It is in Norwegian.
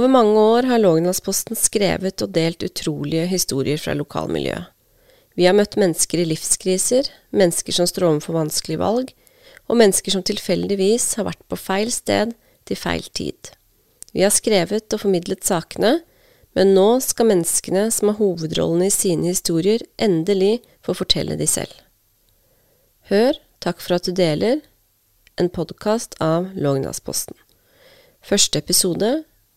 Over mange år har Lågendalsposten skrevet og delt utrolige historier fra lokalmiljøet. Vi har møtt mennesker i livskriser, mennesker som står overfor vanskelige valg, og mennesker som tilfeldigvis har vært på feil sted til feil tid. Vi har skrevet og formidlet sakene, men nå skal menneskene som har hovedrollene i sine historier, endelig få fortelle de selv. Hør Takk for at du deler, en podkast av Lågendalsposten. Første episode